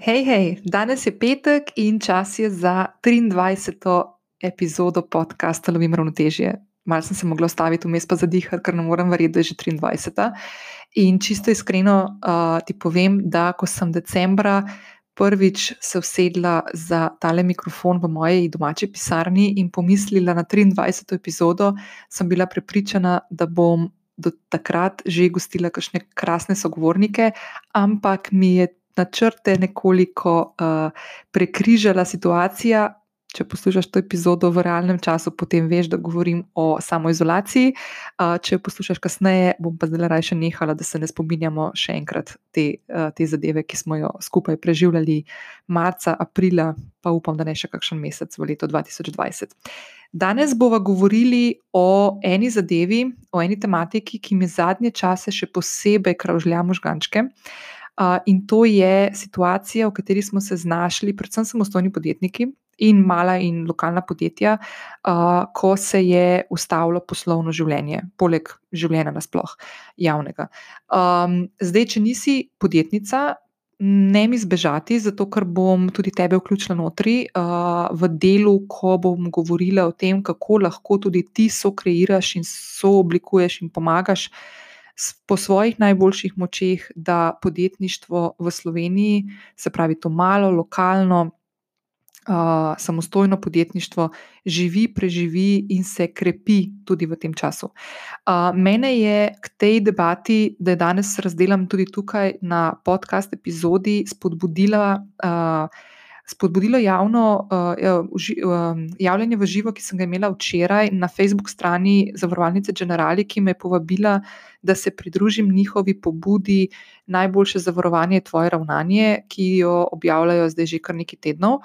Hej, hej, danes je petek in čas je za 23. epizodo podcasta Lovim ravnotežje. Mal sem se mogla ostaviti vmes pa zadihati, ker ne morem verjeti, da je že 23. In čisto iskreno uh, ti povem, da ko sem decembra prvič se usedla za tale mikrofon v moji domači pisarni in pomislila na 23. epizodo, sem bila prepričana, da bom do takrat že gostila kakšne krasne sogovornike, ampak mi je načrte nekoliko uh, prekrižala situacija. Če poslušaš to epizodo v realnem času, potem veš, da govorim o samoizolaciji. Uh, če poslušaš kasneje, bom pa zdaj raje nehala, da se ne spominjamo še enkrat te, uh, te zadeve, ki smo jo skupaj preživljali marca, aprila, pa upam, da ne še kakšen mesec v letu 2020. Danes bomo govorili o eni zadevi, o eni tematiki, ki mi zadnje čase še posebej kravžlja možgančke. Uh, in to je situacija, v kateri smo se znašli, predvsem samostojni podjetniki in mala in lokalna podjetja, uh, ko se je ustavilo poslovno življenje, poleg življenja nasploh javnega. Um, zdaj, če nisi podjetnica. Ne mi zbežati, zato ker bom tudi tebe vključila notri uh, v delu, ko bom govorila o tem, kako lahko tudi ti so kreiraš in so oblikuješ in pomagaš uh, po svojih najboljših močeh, da podjetništvo v Sloveniji, se pravi to malo, lokalno, uh, samostojno podjetništvo, živi, preživi in se krepi tudi v tem času. Uh, mene je k tej debati, da je danes razdelam tudi tukaj na podcast epizodi, spodbudila. Uh, spodbudilo javno uh, javljanje v živo, ki sem ga imela včeraj na Facebook strani Zavarovalnice Generali, ki me je povabila, da se pridružim njihovi pobudi Najboljše zavarovanje je tvoje ravnanje, ki jo objavljajo zdaj že kar nekaj tednov.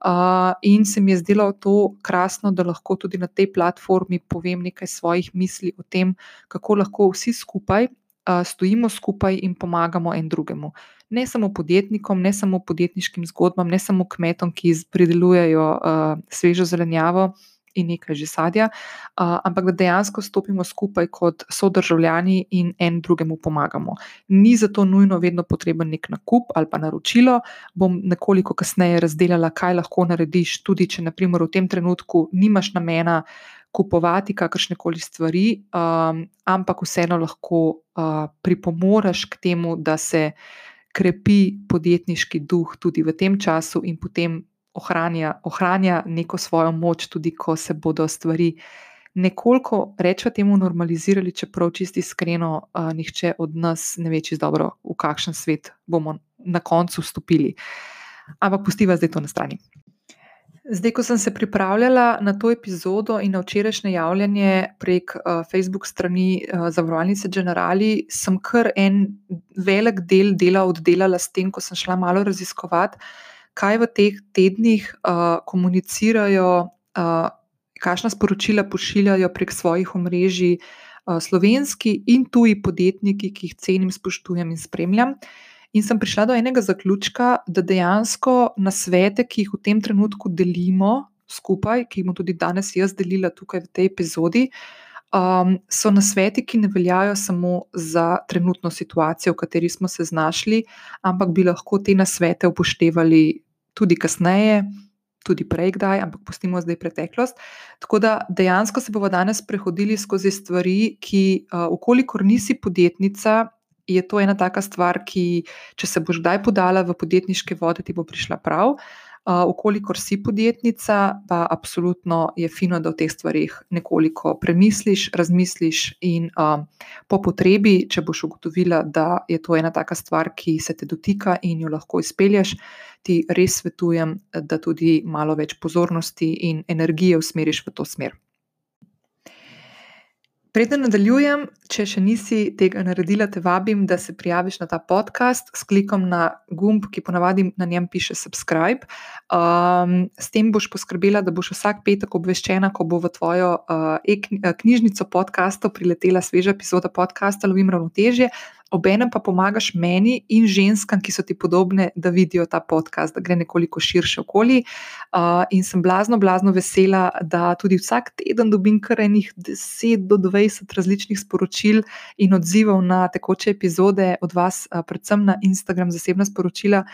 Uh, in se mi je zdelo to krasno, da lahko tudi na tej platformi povem nekaj svojih misli o tem, kako lahko vsi skupaj uh, stojimo skupaj in pomagamo en drugemu ne samo podjetnikom, ne samo podjetniškim zgodbam, ne samo kmetom, ki pridelujejo uh, svežo zelenjavo in nekaj že sadja, uh, ampak da dejansko stopimo skupaj kot sodržavljani in en drugemu pomagamo. Ni zato nujno vedno potreben nek nakup ali pa naročilo. Bom nekoliko kasneje razdelila, kaj lahko narediš, tudi če naprimer v tem trenutku nimaš namena. Kupovati kakršne koli stvari, um, ampak vseeno lahko uh, pripomoreš k temu, da se uh, krepi podjetniški duh tudi v tem času in potem ohranja, ohranja neko svojo moč, tudi ko se bodo stvari nekoliko, rečemo, temu normalizirali, čeprav čisti iskreno, uh, nihče od nas ne ve, čisto dobro, v kakšen svet bomo na koncu vstopili. Ampak pustiva zdaj to na strani. Zdaj, ko sem se pripravljala na to epizodo in na včerajšnje javljanje prek uh, Facebook strani uh, Zavarovalnice Generali, sem kar en velik del dela oddelala s tem, ko sem šla malo raziskovati, kaj v teh tednih uh, komunicirajo, uh, kakšna sporočila pošiljajo prek svojih omrežij uh, slovenski in tuji podjetniki, ki jih cenim, spoštujem in spremljam. In sem prišla do enega zaključka, da dejansko na svete, ki jih v tem trenutku delimo skupaj, ki jih bom tudi danes jaz delila tukaj v tej epizodi, um, so na sveti, ki ne veljajo samo za trenutno situacijo, v kateri smo se znašli, ampak bi lahko te na svete upoštevali tudi kasneje. Tudi prej, kdaj, ampak pustimo zdaj preteklost. Tako da dejansko se bomo danes prehodili skozi stvari, ki, uh, ukolikor nisi podjetnica, je to ena taka stvar, ki, če se boš kdaj podala v podjetniške vode, ti bo prišla prav. Ukolikor si podjetnica, pa absolutno je fino, da o teh stvarih nekoliko premisliš, razmisliš in uh, po potrebi, če boš ugotovila, da je to ena taka stvar, ki se te dotika in jo lahko izpelješ, ti res svetujem, da tudi malo več pozornosti in energije usmeriš v to smer. Preden nadaljujem, če še nisi tega naredila, te vabim, da se prijaviš na ta podcast s klikom na gumb, ki ponavadi na njem piše subscribe. Um, s tem boš poskrbela, da boš vsak petek obveščena, ko bo v tvojo uh, e-knjižnico podcastov priletela sveža epizoda podcasta Lovim ravnotežje. obenem pa pomagaš meni in ženskam, ki so ti podobne, da vidijo ta podcast, da gre nekoliko širše okoli. Uh, in sem blazno, blazno vesela, da tudi vsak teden dobim kar enih 10 do 20 različnih sporočil in odzivov na tekoče epizode od vas, predvsem na Instagram, zasebna sporočila,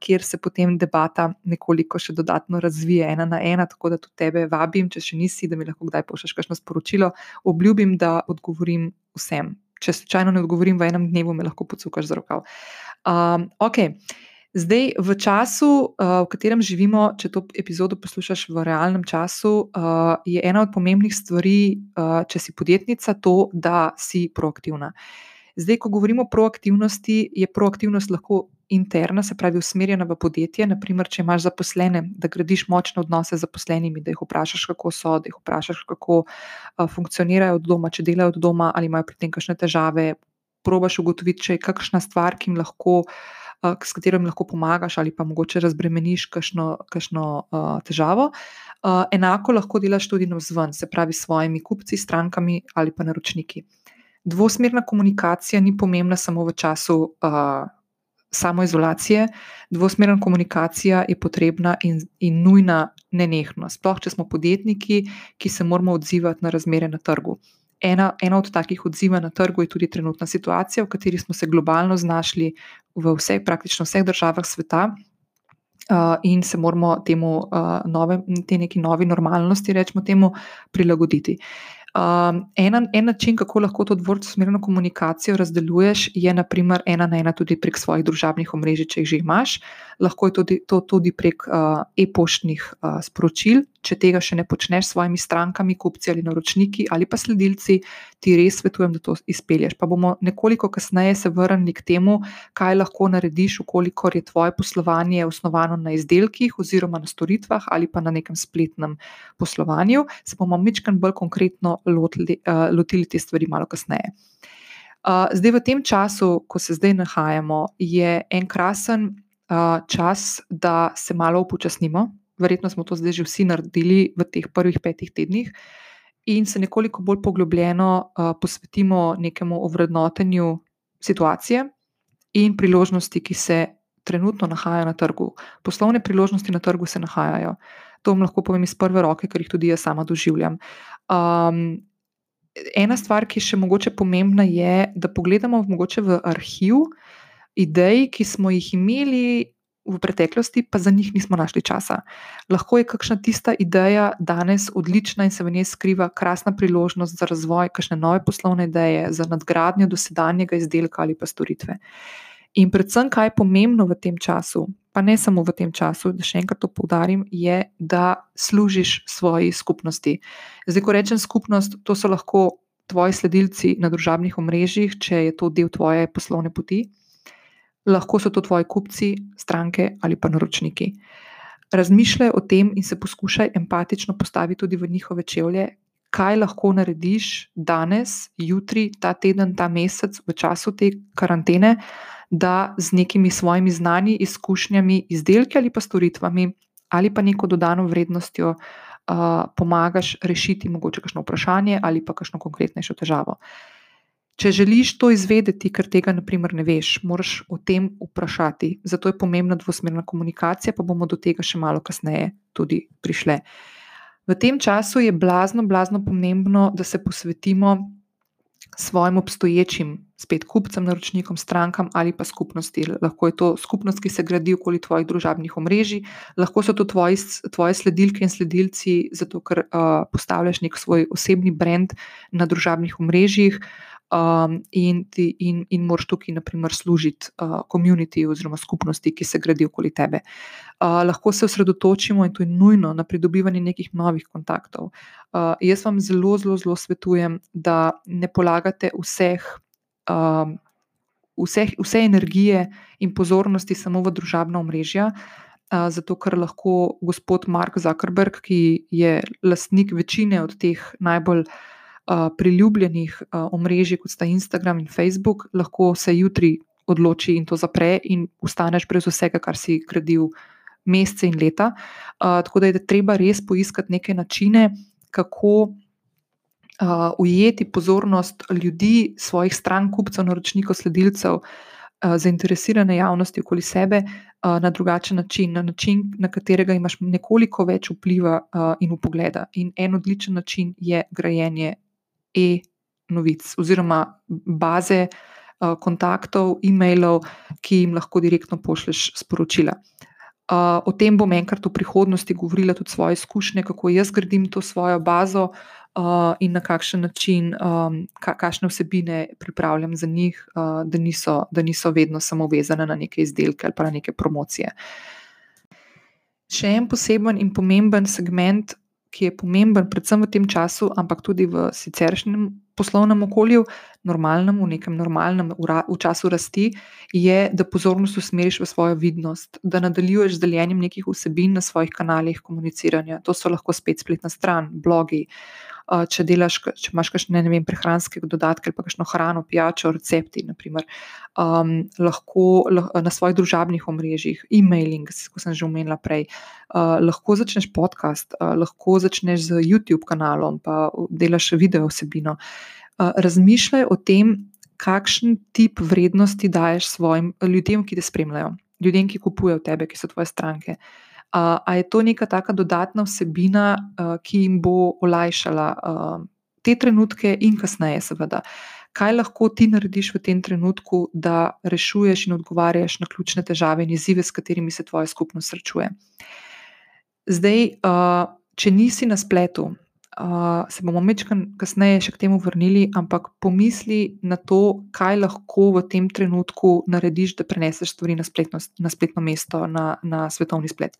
kjer se potem debata nekoliko še dodatno razvije, ena na ena. Tako da tudi tebe vabim, če še nisi, da mi lahko kdaj pošlješ kakšno sporočilo. Obljubim, da odgovorim vsem če slučajno ne odgovorim v enem dnevu, me lahko pocukaš z rokav. Um, ok. Zdaj, v času, uh, v katerem živimo, če to epizodo poslušaš v realnem času, uh, je ena od pomembnih stvari, uh, če si podjetnica, to, da si proaktivna. Zdaj, ko govorimo o proaktivnosti, je proaktivnost lahko interna, se pravi, usmerjena v podjetje. Naprimer, če imaš zaposlene, da gradiš močne odnose z zaposlenimi, da jih vprašaš, kako so, da jih vprašaš, kako uh, funkcionirajo od doma, če delajo od doma ali imajo pri tem kakšne težave. Probaš ugotoviti, če je kakšna stvar, ki jim lahko. S katero jim lahko pomagaš, ali pa mogoče razbremeniš kakšno, kakšno uh, težavo. Uh, enako lahko delaš tudi na vzven, se pravi, s svojimi kupci, strankami ali pa naročniki. Dvosmerna komunikacija ni pomembna samo v času uh, samoizolacije, dvosmerna komunikacija je potrebna in, in nujna nenehno. Sploh, če smo podjetniki, ki se moramo odzivati na razmere na trgu. Ena, ena od takih odziva na trgu je tudi trenutna situacija, v kateri smo se globalno znašli v vseh, praktično vseh državah sveta. Uh, in se moramo temu, uh, nove, te neki novi normalnosti, rečemo, temu prilagoditi. Um, en, en način, kako lahko to dvosmerno komunikacijo razdeljuješ, je naprimer ena na ena tudi prek svojih družabnih omrežij, če jih že imaš. Lahko je tudi, to tudi prek uh, e-poštnih uh, sporočil, če tega še ne počneš s svojimi strankami, kupci ali naročniki ali pa sledilci, ti res svetujem, da to izpelješ. Pa bomo nekoliko kasneje se vrnili k temu, kaj lahko narediš, ukolikor je tvoje poslovanje osnovano na izdelkih oziroma na storitvah ali pa na nekem spletnem poslovanju. Se bomo mičkaj bolj konkretno lotili, uh, lotili te stvari malo kasneje. Uh, zdaj, v tem času, ko se zdaj nahajamo, je en krasen uh, čas, da se malo upočasnimo, verjetno smo to zdaj že vsi naredili v teh prvih petih tednih, in se nekoliko bolj poglobljeno uh, posvetimo nekemu ovrednotenju situacije in priložnosti, ki se trenutno nahajajo na trgu. Poslovne priložnosti na trgu se nahajajo. To vam lahko povem iz prve roke, ker jih tudi jaz sama doživljam. Um, ena stvar, ki je še mogoče pomembna, je, da pogledamo v arhiv idej, ki smo jih imeli v preteklosti, pa za njih nismo našli časa. Lahko je kakšna tista ideja danes odlična in se v njej skriva krasna priložnost za razvoj kakšne nove poslovne ideje, za nadgradnjo dosedanjega izdelka ali pa storitve. In predvsem, kaj je pomembno v tem času, pa ne samo v tem času, da še enkrat to poudarim, je, da služiš svoji skupnosti. Zdaj, ko rečem skupnost, to so lahko tvoji sledilci na družabnih omrežjih, če je to del tvoje poslovne poti lahko so to tvoji kupci, stranke ali pa naročniki. Razmišljaj o tem in se poskušaj empatično postaviti tudi v njihove čevlje, kaj lahko narediš danes, jutri, ta teden, ta mesec, v času te karantene, da z nekimi svojimi znanji, izkušnjami, izdelki ali pa storitvami ali pa neko dodano vrednostjo uh, pomagaš rešiti mogoče kakšno vprašanje ali pa kakšno konkretnejšo težavo. Če želiš to izvedeti, ker tega naprimer, ne veš, moraš o tem vprašati. Zato je pomembna dvosmerna komunikacija, pa bomo do tega še malo kasneje tudi prišli. V tem času je blazno, blazno pomembno, da se posvetimo svojim obstoječim, spet kupcem, naročnikom, strankam ali pa skupnosti. Lahko je to skupnost, ki se gradi okoli tvojih družabnih omrežij, lahko so to tvoji, tvoje sledilke in sledilci, zato ker uh, postavljaš nek svoj osebni brand na družabnih omrežjih. Uh, um, in, ti, in, in moraš tukaj, naprimer, služiti komuniti uh, oziroma skupnosti, ki se gradi okoli tebe. Uh, lahko se osredotočimo in to je nujno na pridobivanje nekih novih kontaktov. Uh, jaz vam zelo, zelo, zelo svetujem, da ne polagate vseh. Um, Vse, vse energije in pozornosti samo v družabna omrežja, zato ker lahko gospod Mark Zuckerberg, ki je lastnik večine od teh najbolj uh, priljubljenih omrežij, kot sta Instagram in Facebook, lahko se jutri odloči in to zapre, in ostaneš brez vsega, kar si gradil mesece in leta. Tako da je treba res poiskati neke načine, kako. uh, ujeti pozornost ljudi, svojih strank, kupcev, naročnikov, sledilcev, uh, zainteresirane javnosti okoli sebe uh, na drugačen način, na način, na katerega imaš nekoliko več vpliva uh, in upogleda. In en odličen način je grajenje e-novic oziroma baze. Kontaktov, e-mailov, ki jim lahko direktno pošlješ sporočila. Uh, o tem bom enkrat v prihodnosti govorila tudi svoje izkušnje, kako jaz gradim to svojo bazo, uh, uh, in na kakšen način, um, ka, kakšne vsebine pripravljam za njih, uh, da, niso, da niso vedno samo vezane na neke izdelke ali pa na neke promocije. Še en poseben in pomemben segment, ki je pomemben predvsem v tem času, ampak tudi v siceršnjem poslovnem okolju, normalnem, v nekem normalnem, v času rasti, je, da pozornost usmeriš v svojo vidnost, da nadaljuješ z deljenjem nekih vsebin na svojih kanalih komuniciranja. To so lahko spet spletna stran, blogi, če, delaš, če imaš kakšne ne vem, prehranske dodatke ali pa kakšno hrano, pijačo, recepti, naprimer, um, lahko na svojih družabnih omrežjih, e-mailing, kot sem že omenila prej, uh, lahko začneš podcast, uh, lahko začneš z YouTube kanalom, pa delaš video vsebino. Uh, razmišljaj o tem, kakšen tip vrednosti daješ svojim ljudem, ki te spremljajo, ljudem, ki kupujejo tebe, ki so tvoje stranke. Uh, Ali je to neka taka dodatna vsebina, uh, ki jim bo olajšala uh, te trenutke in kasneje, seveda. Kaj lahko ti narediš v tem trenutku, da rešuješ in odgovarjaš na ključne težave in izzive, s katerimi se tvoja skupnost srečuje? Zdaj, če nisi na spletu, uh, se bomo večkrat kasneje še k temu vrnili, ampak pomisli na to, kaj lahko v tem trenutku narediš, da preneseš stvari na spletno, na spletno mesto, na, na svetovni splet.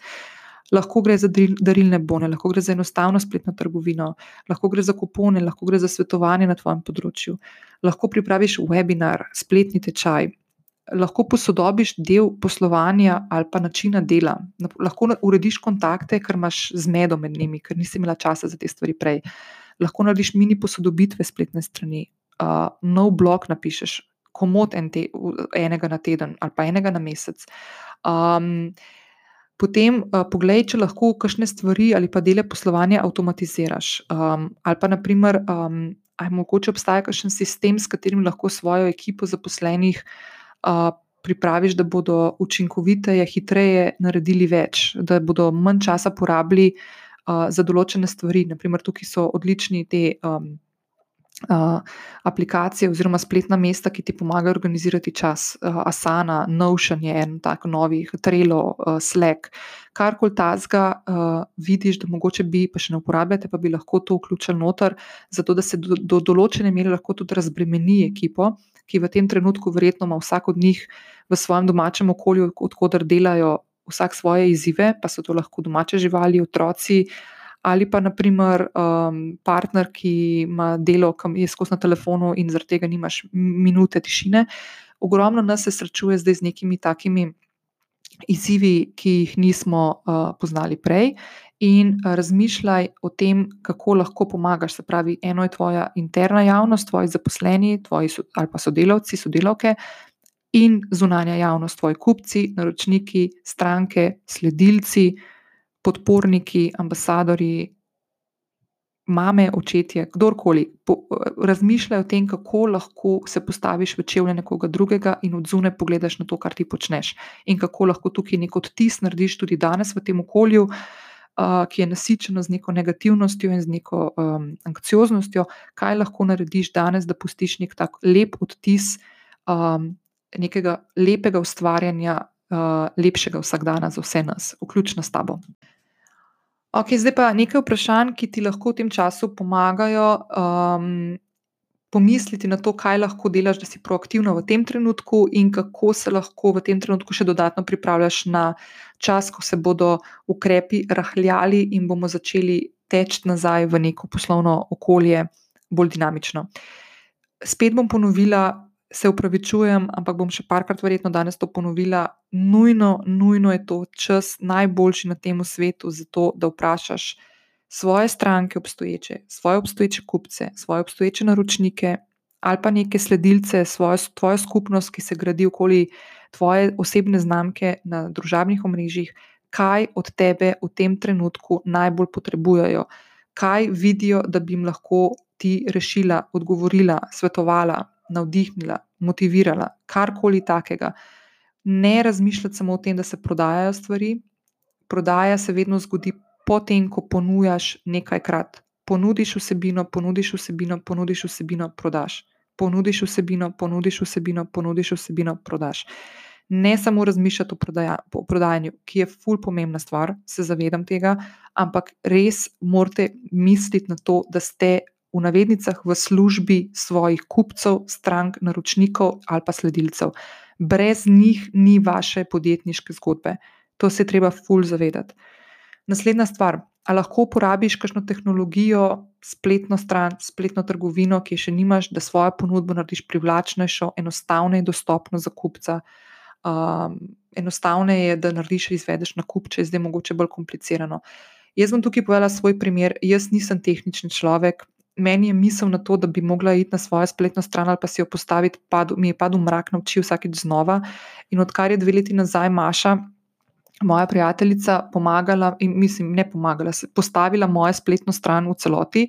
Lahko gre za darilne bone, lahko gre za enostavno spletno trgovino, lahko gre za kupone, lahko gre za svetovanje na tvojem področju, lahko pripraviš webinar, spletni tečaj, lahko posodobiš del poslovanja ali pa načina dela, lahko urediš kontakte, ker imaš zmedo med njimi, ker nisi imela časa za te stvari prej. Lahko narediš mini posodobitve spletne strani, uh, nov blog napišeš, komod en te, enega na teden ali pa enega na mesec. Um, Potem uh, poglej, če lahko kakšne stvari ali pa dele poslovanja avtomatiziraš. Um, ali pa, naprimer, um, ali mogoče obstaja kakšen sistem, s katerim lahko svojo ekipo zaposlenih uh, pripraviš, da bodo učinkoviteje, hitreje naredili več, da bodo manj časa porabili uh, za določene stvari. Naprimer, tukaj so odlični te. Um, Uh, aplikacije oziroma spletna mesta, ki ti pomagajo organizirati čas, uh, Asana, Notion je en tak novih, Trello, uh, Slack, karkoli tazga, uh, vidiš, da mogoče bi, pa še ne uporabljate, pa bi lahko to vključili noter, zato da se do, do določene mere lahko tudi razbremeni ekipo, ki v tem trenutku verjetno ima vsak od njih v svojem domačem okolju, odkudar delajo vsak svoje izzive, pa so to lahko domače živali, otroci ali pa naprimer um, partner, ki ima delo, ki je skozi na telefonu in zaradi tega nimaš minute tišine. Ogromno nas se srečuje zdaj z nekimi takimi izzivi, ki jih nismo uh, poznali prej. In razmišljaj o tem, kako lahko pomagaš. Se pravi, eno je tvoja interna javnost, tvoji zaposleni, tvoji so, ali pa sodelavci, sodelavke, in zunanja javnost, tvoji kupci, naročniki, stranke, sledilci, podporniki, ambasadori, mame, očetje, kdorkoli, po, razmišljajo o tem, kako lahko se postaviš v čevlje nekoga drugega in od zunaj pogledaš na to, kar ti počneš. In kako lahko tukaj neko odtis narediš tudi danes v tem okolju. Uh, ki je nasičeno z neko negativnostjo in z neko um, anksioznostjo, kaj lahko narediš danes, da pustiš nek tak lep odtis um, nekega lepega ustvarjanja, uh, lepšega vsakdana za vse nas, vključno s tabo. Okay, zdaj pa nekaj vprašanj, ki ti lahko v tem času pomagajo um, pomisliti na to, kaj lahko delaš, da si proaktivna v tem trenutku, in kako se lahko v tem trenutku še dodatno pripravljaš na čas, ko se bodo ukrepi rahljali in bomo začeli teči nazaj v neko poslovno okolje, bolj dinamično. Spet bom ponovila, se upravičujem, ampak bom še parkrat verjetno danes to ponovila. Nujno, nujno je to čas najboljši na tem svetu, zato da vprašaš svoje stranke obstoječe, svoje obstoječe kupce, svoje obstoječe naročnike ali pa neke sledilce, svojo, tvojo skupnost, ki se gradi okoli tvoje osebne znamke na družabnih omrežjih, kaj od tebe v tem trenutku najbolj potrebujejo. kaj vidijo, da bi jim lahko ti rešila, odgovorila, svetovala, navdihnila, motivirala, karkoli takega. Ne razmišljati samo o tem, da se prodajajo stvari. Prodaja se vedno zgodi potem, ko ponujaš nekajkrat. Ponudiš vsebino, ponudiš vsebino, ponudiš vsebino, prodaš. Ponudiš vsebino, ponudiš vsebino, ponudiš vsebino, prodaš. Ne samo razmišljati o, prodaja, o prodajanju, ki je ful pomembna stvar, se zavedam tega, ampak res morate misliti na to, da ste v navednicah v službi svojih kupcev, strank, naročnikov ali pa sledilcev. Brez njih ni vaše podjetniške zgodbe. To se treba ful zavedati. Naslednja stvar, ali lahko uporabiš kakšno tehnologijo, spletno stran, spletno trgovino, ki še nimaš, da svojo ponudbo narediš privlačnejšo, enostavno in dostopno za kupca. Um, enostavno je, da narediš in izvedeš nakup, če je zdaj mogoče bolj komplicirano. Jaz bom tukaj povedala svoj primer. Jaz nisem tehnični človek. Meni je misel na to, da bi mogla iti na svojo spletno stran ali pa si jo postaviti, padu, mi je padel mrak na oči vsakeč znova. In odkar je dve leti nazaj Maša, moja prijateljica pomagala, in mislim, ne pomagala, postavila mojo spletno stran v celoti,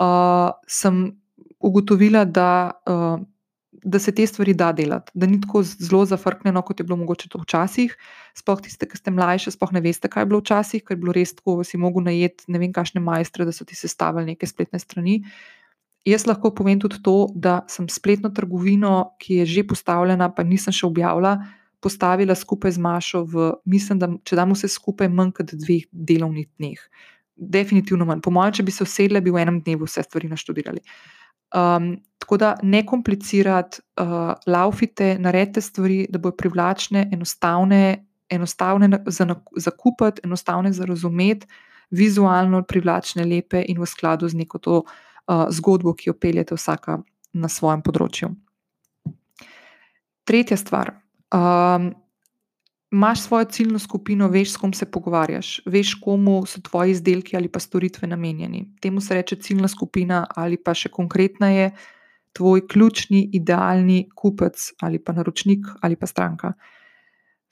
uh, sem ugotovila, da, uh, da se te stvari da delati, da ni tako zelo zafrknjeno, kot je bilo mogoče to včasih. Sploh tiste, ki ste mlajši, sploh ne veste, kaj je bilo včasih, ker je bilo res tako, da si mogel najeti ne vem, kakšne majstre, da so ti sestavili neke spletne strani. Jaz lahko povem tudi to, da sem spletno trgovino, ki je že postavljena, pa nisem še objavila, postavila skupaj z Mašo v, mislim, da če damo vse skupaj, manj kot dveh delovnih dneh. Definitivno manj. Po mojem, če bi se usedli, bi v enem dnevu vse stvari naštudirali. Um, tako da ne komplicirati, uh, laufite, naredite stvari, da bodo privlačne, enostavne, enostavne za, za kupiti, enostavne za razumeti, vizualno privlačne, lepe in v skladu z neko to uh, zgodbo, ki jo peljete vsaka na svojem področju. Tretja stvar. Um, Máš svojo ciljno skupino, veš, s kom se pogovarjaš, veš, komu so tvoji izdelki ali pa storitve namenjeni. Temu se reče ciljna skupina, ali pa še konkretneje, tvoj ključni, idealni kupec ali pa naročnik ali pa stranka.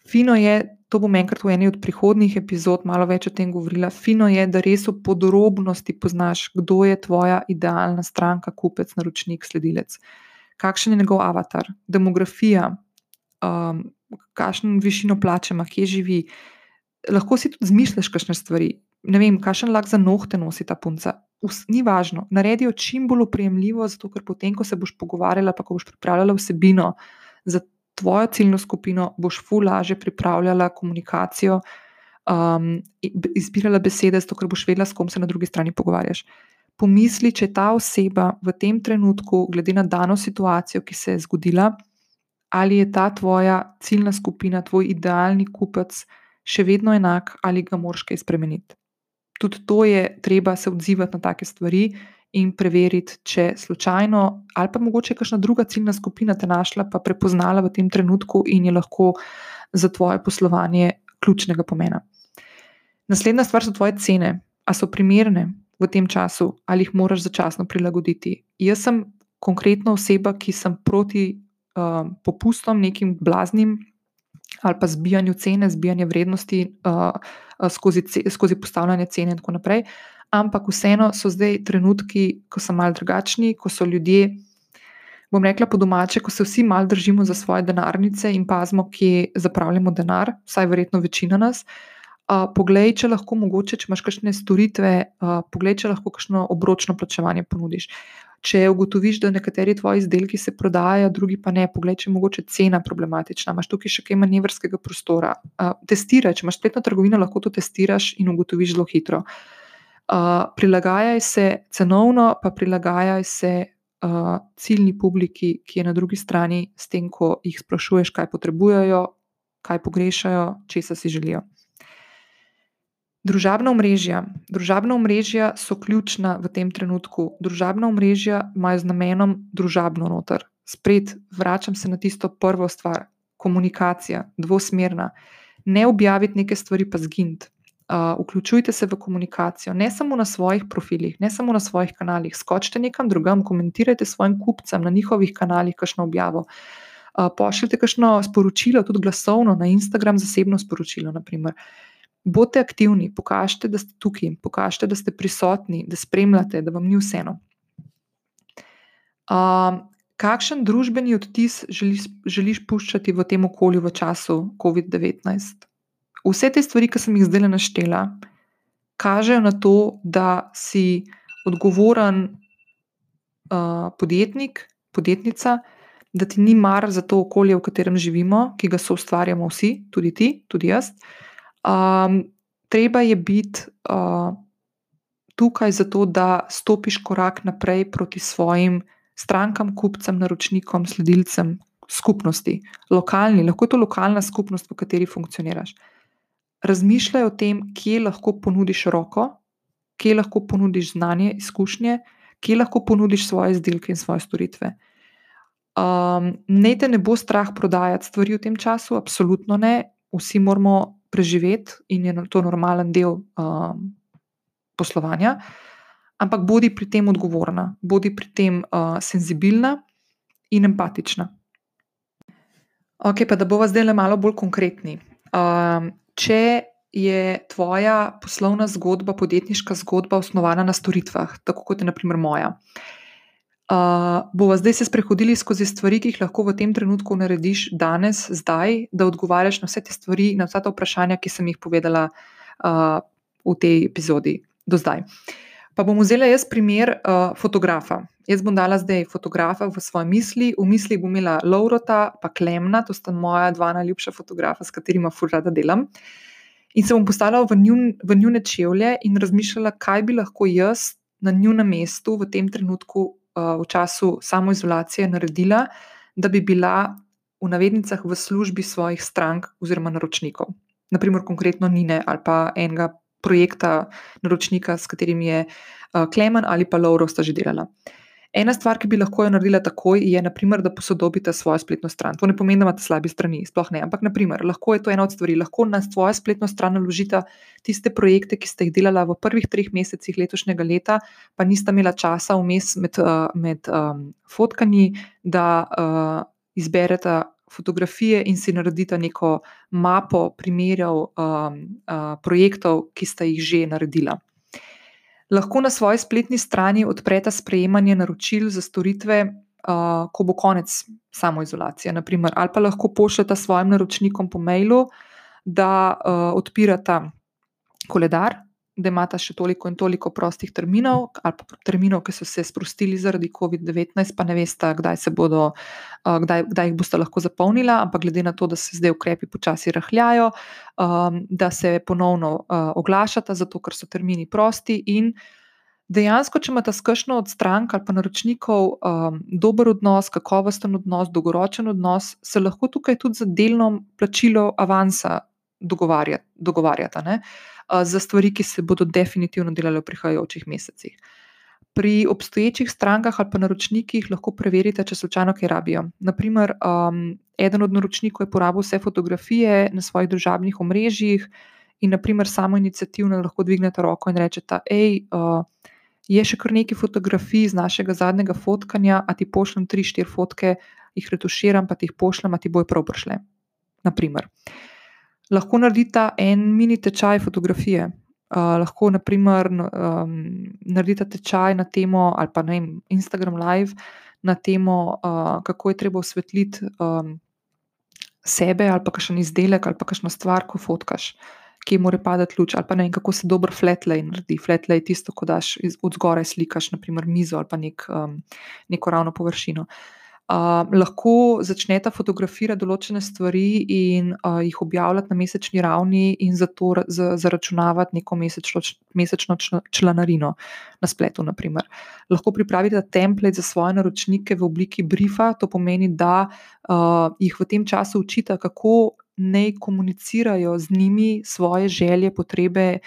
Fino je, to bom enkrat v eni od prihodnjih epizod malo več o tem govorila. Fino je, da res v podrobnosti poznaš, kdo je tvoja idealna stranka, kupec, naročnik, sledilec. Kakšen je njegov avatar, demografija, um, kakšno višino plače ima, kje živi. Lahko si tudi zmišljaš kakšne stvari. Ne vem, kakšen lak za nohte nosi ta punca. Us, ni važno. Naredi jo čim bolj upremljivo, zato ker potem, ko se boš pogovarjala, pa ko boš pripravljala vsebino za tvojo ciljno skupino, boš fu lažje pripravljala komunikacijo, um, izbirala besede, zato ker boš vedela, s kom se na drugi strani pogovarjaš. Pomisli, če ta oseba v tem trenutku, glede na dano situacijo, ki se je zgodila, ali je ta tvoja ciljna skupina, tvoj idealni kupec, še vedno enak, ali ga moraš kaj spremeniti. Tudi to je treba se odzivati na take stvari in preveriti, če slučajno ali pa mogoče kakšna druga ciljna skupina te našla, pa prepoznala v tem trenutku in je lahko za tvoje poslovanje ključnega pomena. Naslednja stvar so tvoje cene. A so primerne v tem času, ali jih moraš začasno prilagoditi? Jaz sem konkretno oseba, ki sem proti uh, popustom, nekim blaznim ali pa zbijanju cene, zbijanju vrednosti uh, skozi, skozi postavljanje cene in tako naprej. Ampak vseeno so zdaj trenutki, ko so malce drugačni, ko so ljudje, bom rekla po domače, ko se vsi malce držimo za svoje denarnice in pazimo, kje zapravljamo denar, vsaj verjetno večina nas. Uh, poglej, če lahko, mogoče, če imaš kakšne storitve, uh, poglej, če lahko kakšno obročno plačevanje ponudiš. Če ugotoviš, da nekateri tvoji izdelki se prodajajo, drugi pa ne, poglej, če je mogoče cena problematična, imaš tukaj še kaj manevrskega prostora. Uh, testiraj, če imaš spletno trgovino, lahko to testiraš in ugotoviš zelo hitro. Uh, prilagajaj se cenovno, pa prilagajaj se uh, ciljni publiki, ki je na drugi strani, s tem, ko jih sprašuješ, kaj potrebujejo, kaj pogrešajo, česa si želijo. Družabna omrežja. Družabna omrežja so ključna v tem trenutku. Družabna omrežja imajo z namenom družabno noter. Spet vračam se na tisto prvo stvar, komunikacija, dvosmerna. Ne objaviti neke stvari, pa zginiti. Uh, vključujte se v komunikacijo, ne samo na svojih profilih, ne samo na svojih kanalih. Skočite nekam drugam, komentirajte svojim kupcem na njihovih kanalih, kakšno objavo. Uh, pošljite kakšno sporočilo, tudi glasovno, na Instagram, zasebno sporočilo. Naprimer Bodite aktivni, pokažite, da ste tukaj, pokažite, da ste prisotni, da spremljate, da vam ni vseeno. Um, kakšen družbeni odtis želiš, želiš puščati v tem okolju v času COVID-19? Vse te stvari, ki sem jih zdaj naštela, kažejo na to, da si odgovoren uh, podjetnik, podjetnica, da ti ni mar za to okolje, v katerem živimo, ki ga so ustvarjamo vsi, tudi ti, tudi jaz. Um, treba je biti uh, tukaj zato, da stopiš korak naprej proti svojim strankam, kupcem, naročnikom, sledilcem, skupnosti, lokalni, lahko je to lokalna skupnost, v kateri funkcioniraš. Razmišljaj o tem, kje lahko ponudiš roko, kje lahko ponudiš znanje, izkušnje, kje lahko ponudiš svoje izdelke in svoje storitve. Um, ne te ne bo strah prodajati stvari v tem času, absolutno ne. Vsi moramo preživeti in je to normalen del um, poslovanja, ampak bodi pri tem odgovorna, bodi pri tem uh, senzibilna in empatična. Ok, pa da bova zdaj le malo bolj konkretni. Um, če je tvoja poslovna zgodba, podjetniška zgodba osnovana na storitvah, tako kot je naprimer moja. Uh, bova zdaj se sprehodili skozi stvari, ki jih lahko v tem trenutku narediš danes, zdaj, da odgovarjaš na vse te stvari, na vsa ta vprašanja, ki sem jih povedala uh, v tej epizodi do zdaj. Pa bom vzela jaz primer uh, fotografa. Jaz bom dala zdaj fotografa v svoje misli, v misli bom imela Laurota, pa Klemna, to sta moja dva najljubša fotografa, s katerima furada delam. In se bom postavila v, njun, v njune čevlje in razmišljala, kaj bi lahko jaz na njunem mestu v tem trenutku uh, v času samoizolacije naredila, da bi bila v navednicah v službi svojih strank oziroma naročnikov. Naprimer, konkretno Nine ali pa enega projekta naročnika, s katerim je uh, Klemen ali pa Lauro sta že delala. Uh, Ena stvar, ki bi lahko jo naredila takoj, je, naprimer, da posodobite svojo spletno stran. To ne pomeni, da imate slabe strani, sploh ne. Ampak, naprimer, lahko je to ena od stvari. Lahko na svojo spletno stran naložite tiste projekte, ki ste jih delali v prvih treh mesecih letošnjega leta, pa niste imeli časa vmes med, uh, med um, fotkanji, da uh, izberete. Fotografije in si naredite neko mapo primerov um, uh, projektov, ki ste jih že naredili lahko na svoji spletni strani odprete sprejemanje naročil za storitve, uh, ko bo konec samoizolacije. Naprimer, ali pa lahko pošljete svojim naročnikom po mailu, da uh, odpirate koledar, da imate še toliko in toliko prostih terminov, ali pa terminov, ki so se sprostili zaradi COVID-19, pa ne veste, kdaj, bodo, kdaj, kdaj jih boste lahko zapolnili, ampak glede na to, da se zdaj ukrepi počasi rahljajo, da se ponovno oglašate, zato ker so termini prosti. In dejansko, če imate skršno od strank ali pa naročnikov dober odnos, kakovosten odnos, dolgoročen odnos, se lahko tukaj tudi za delno plačilo avansa dogovarjate. dogovarjate za stvari, ki se bodo definitivno delale v prihajajočih mesecih. Pri obstoječih strankah ali pa naročnikih lahko preverite, če slučajno kaj rabijo. Naprimer, um, eden od naročnikov je porabil vse fotografije na svojih družabnih omrežjih in, naprimer, samo inicijativno lahko dvignete roko in rečete: Hej, uh, je še kar nekaj fotografij z našega zadnjega fotkanja, a ti pošljem tri, štiri fotke, jih retuširam, pa ti jih pošljem, a ti bojo prav prišle. Naprimer lahko naredite en mini tečaj fotografije. Uh, lahko, naprimer, um, naredite tečaj na temo, ali pa ne, Instagram Live na temo, uh, kako je treba osvetliti um, sebe, ali pa kakšen izdelek, ali pa kakšno stvar, ko fotkaš, ki mora padati luč, ali pa ne, kako se dobro flatlay naredi. Flatlay je tisto, ko daš od zgoraj slikaš, naprimer, mizo ali pa nek, um, neko ravno površino. Uh, Uh, lahko začnete fotografirati določene stvari in uh, jih objavljati na mesečni ravni, in zato zaračunavati neko mesečno, mesečno članarino na spletu. Naprimer. Lahko pripravite template za svoje naročnike v obliki briefa, to pomeni, da uh, jih v tem času učite, kako naj komunicirajo z njimi svoje želje, potrebe.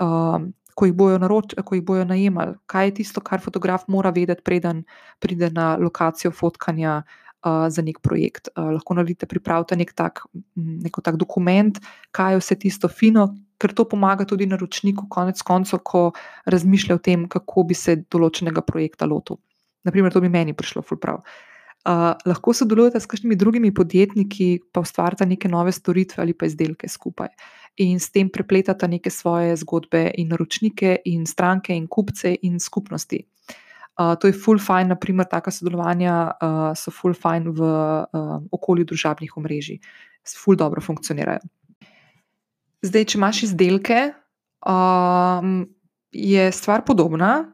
Uh, ko jih bojo, naroč, ko jih bojo najemali, kaj je tisto, kar fotograf mora vedeti, preden pride na lokacijo fotkanja uh, za nek projekt. Uh, lahko naredite, pripravite nek tak, neko tak dokument, kaj je vse tisto fino, ker to pomaga tudi naročniku, konec koncev, ko razmišlja o tem, kako bi se določenega projekta lotil. Naprimer, to bi meni prišlo fulprav. Uh, lahko sodelujete s kakšnimi drugimi podjetniki, pa ustvarjate neke nove storitve ali pa izdelke skupaj. In s tem prepletate neke svoje zgodbe in naročnike, in stranke, in kupce, in skupnosti. Uh, to je full fine, naprimer, taka sodelovanja uh, so full fine v uh, okolju družabnih omrežij, full dobro funkcionirajo. Zdaj, če imaš izdelke, um, je stvar podobna,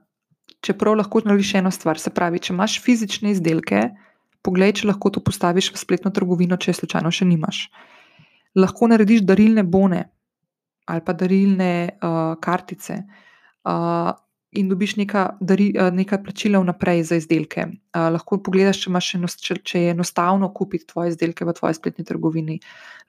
čeprav lahko narediš eno stvar. Se pravi, če imaš fizične izdelke, Poglej, če lahko to postaviš v spletno trgovino, če slučajno še nimaš. Lahko narediš darilne bone ali pa darilne uh, kartice uh, in dobiš neka, dari, uh, neka plačila vnaprej za izdelke. Uh, lahko pogledaš, če, enost, če, če je enostavno kupiti tvoje izdelke v tvoji spletni trgovini.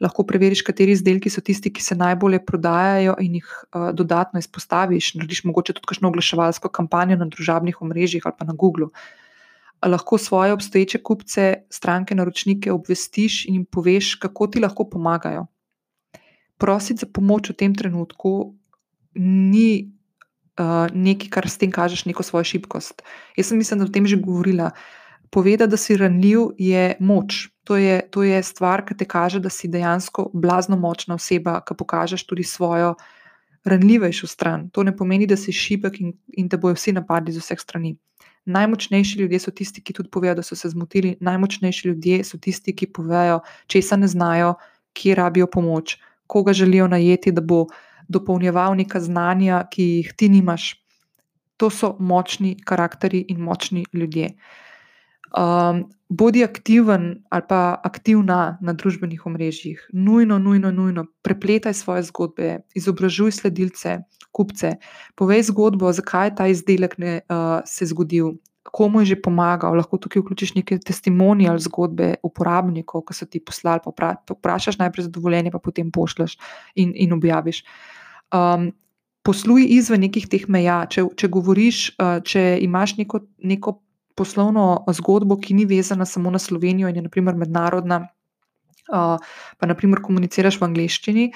Lahko preveriš, kateri izdelki so tisti, ki se najbolje prodajajo in jih uh, dodatno izpostaviš. Narediš mogoče tudi kakšno oglaševalsko kampanjo na družabnih omrežjih ali pa na Google lahko svoje obstoječe kupce, stranke, naročnike obvestiš in jim poveš, kako ti lahko pomagajo. Prositi za pomoč v tem trenutku ni uh, nekaj, kar s tem kažeš neko svojo šibkost. Jaz sem mislim, da o tem že govorila. Povedati, da si ranljiv, je moč. To je, to je stvar, ki te kaže, da si dejansko blazno močna oseba, ki pokažeš tudi svojo ranljivejšo stran. To ne pomeni, da si šibek in, in da bojo vsi napadli z vseh strani. Najmočnejši ljudje so tisti, ki tudi povejo, da so se zmotili, najmočnejši ljudje so tisti, ki povejo, česa ne znajo, kje rabijo pomoč, koga želijo najeti, da bo dopolnjeval neka znanja, ki jih ti nimaš. To so močni karakteri in močni ljudje. Um, bodi aktiven ali pa aktivna na družbenih omrežjih, nujno, nujno, nujno, prepletaj svoje zgodbe, izobražuj sledilce, kupce, povej zgodbo, zakaj je ta izdelek ne, uh, se zgodil, komu je že pomagal. Lahko tukaj vključiš neke testimonije ali zgodbe uporabnikov, ki so ti poslali. Vprašaš najprej za dovoljenje, pa potem pošljaš in, in objaviš. Um, posluj izven nekih teh meja. Če, če govoriš, uh, če imaš neko. neko poslovno zgodbo, ki ni vezana samo na Slovenijo in je naprimer mednarodna, pa naprimer komuniciraš v angleščini,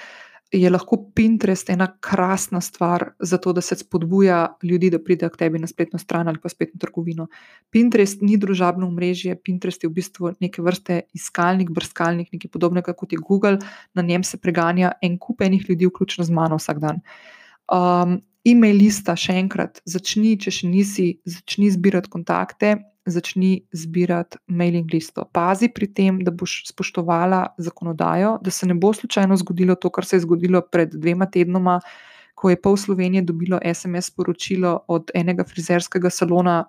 je lahko Pinterest ena krasna stvar za to, da se spodbuja ljudi, da pridejo k tebi na spletno stran ali pa spletno trgovino. Pinterest ni družabno mrežje, Pinterest je v bistvu neke vrste iskalnik, brskalnik, nekaj podobnega kot je Google, na njem se preganja en kup enih ljudi, vključno z mano vsak dan. Um, e-mail lista, še enkrat, začni, če še nisi, začni zbirati kontakte, začni zbirati mailing listo. Pazi pri tem, da boš spoštovala zakonodajo, da se ne bo slučajno zgodilo to, kar se je zgodilo pred dvema tednoma, ko je pol Slovenije dobilo SMS sporočilo od enega frizerskega salona.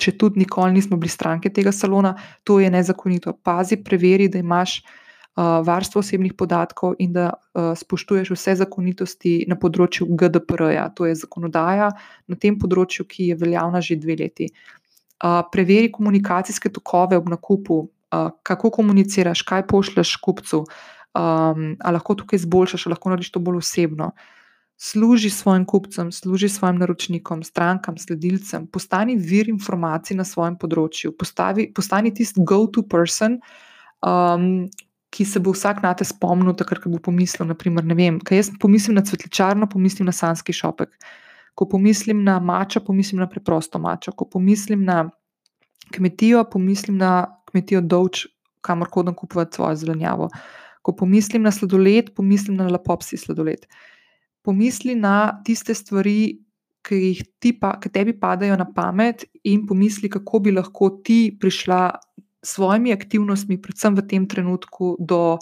Če tudi nikoli nismo bili stranke tega salona, to je nezakonito. Pazi, preveri, da imaš varstvo osebnih podatkov in da spoštuješ vse zakonitosti na področju GDPR-ja, to je zakonodaja na tem področju, ki je veljavna že dve leti. Preveri komunikacijske tokove ob nakupu, kako komuniciraš, kaj pošlješ kupcu, ali lahko tukaj izboljšaš, ali lahko narediš to bolj osebno. Služi svojim kupcem, služi svojim naročnikom, strankam, sledilcem, postani vir informacij na svojem področju, postavi, postani tisti go-to person, um, ki se bo vsak na te spomnil, takrat, ko bo pomislil. Naprimer, vem, kaj jaz pomislim na cvetličarno, pomislim na sanski šopek. Ko pomislim na mačo, pomislim na preprosto mačo. Ko pomislim na kmetijo, pomislim na kmetijo Dovč, kamor hodam kupovati svojo zelenjavo. Ko pomislim na sladoled, pomislim na lepopsi sladoled. Pomisli na tiste stvari, ki jih ti pa, ki tebi padajo na pamet, in pomisli, kako bi lahko ti prišla svojimi aktivnostmi, predvsem v tem trenutku, do,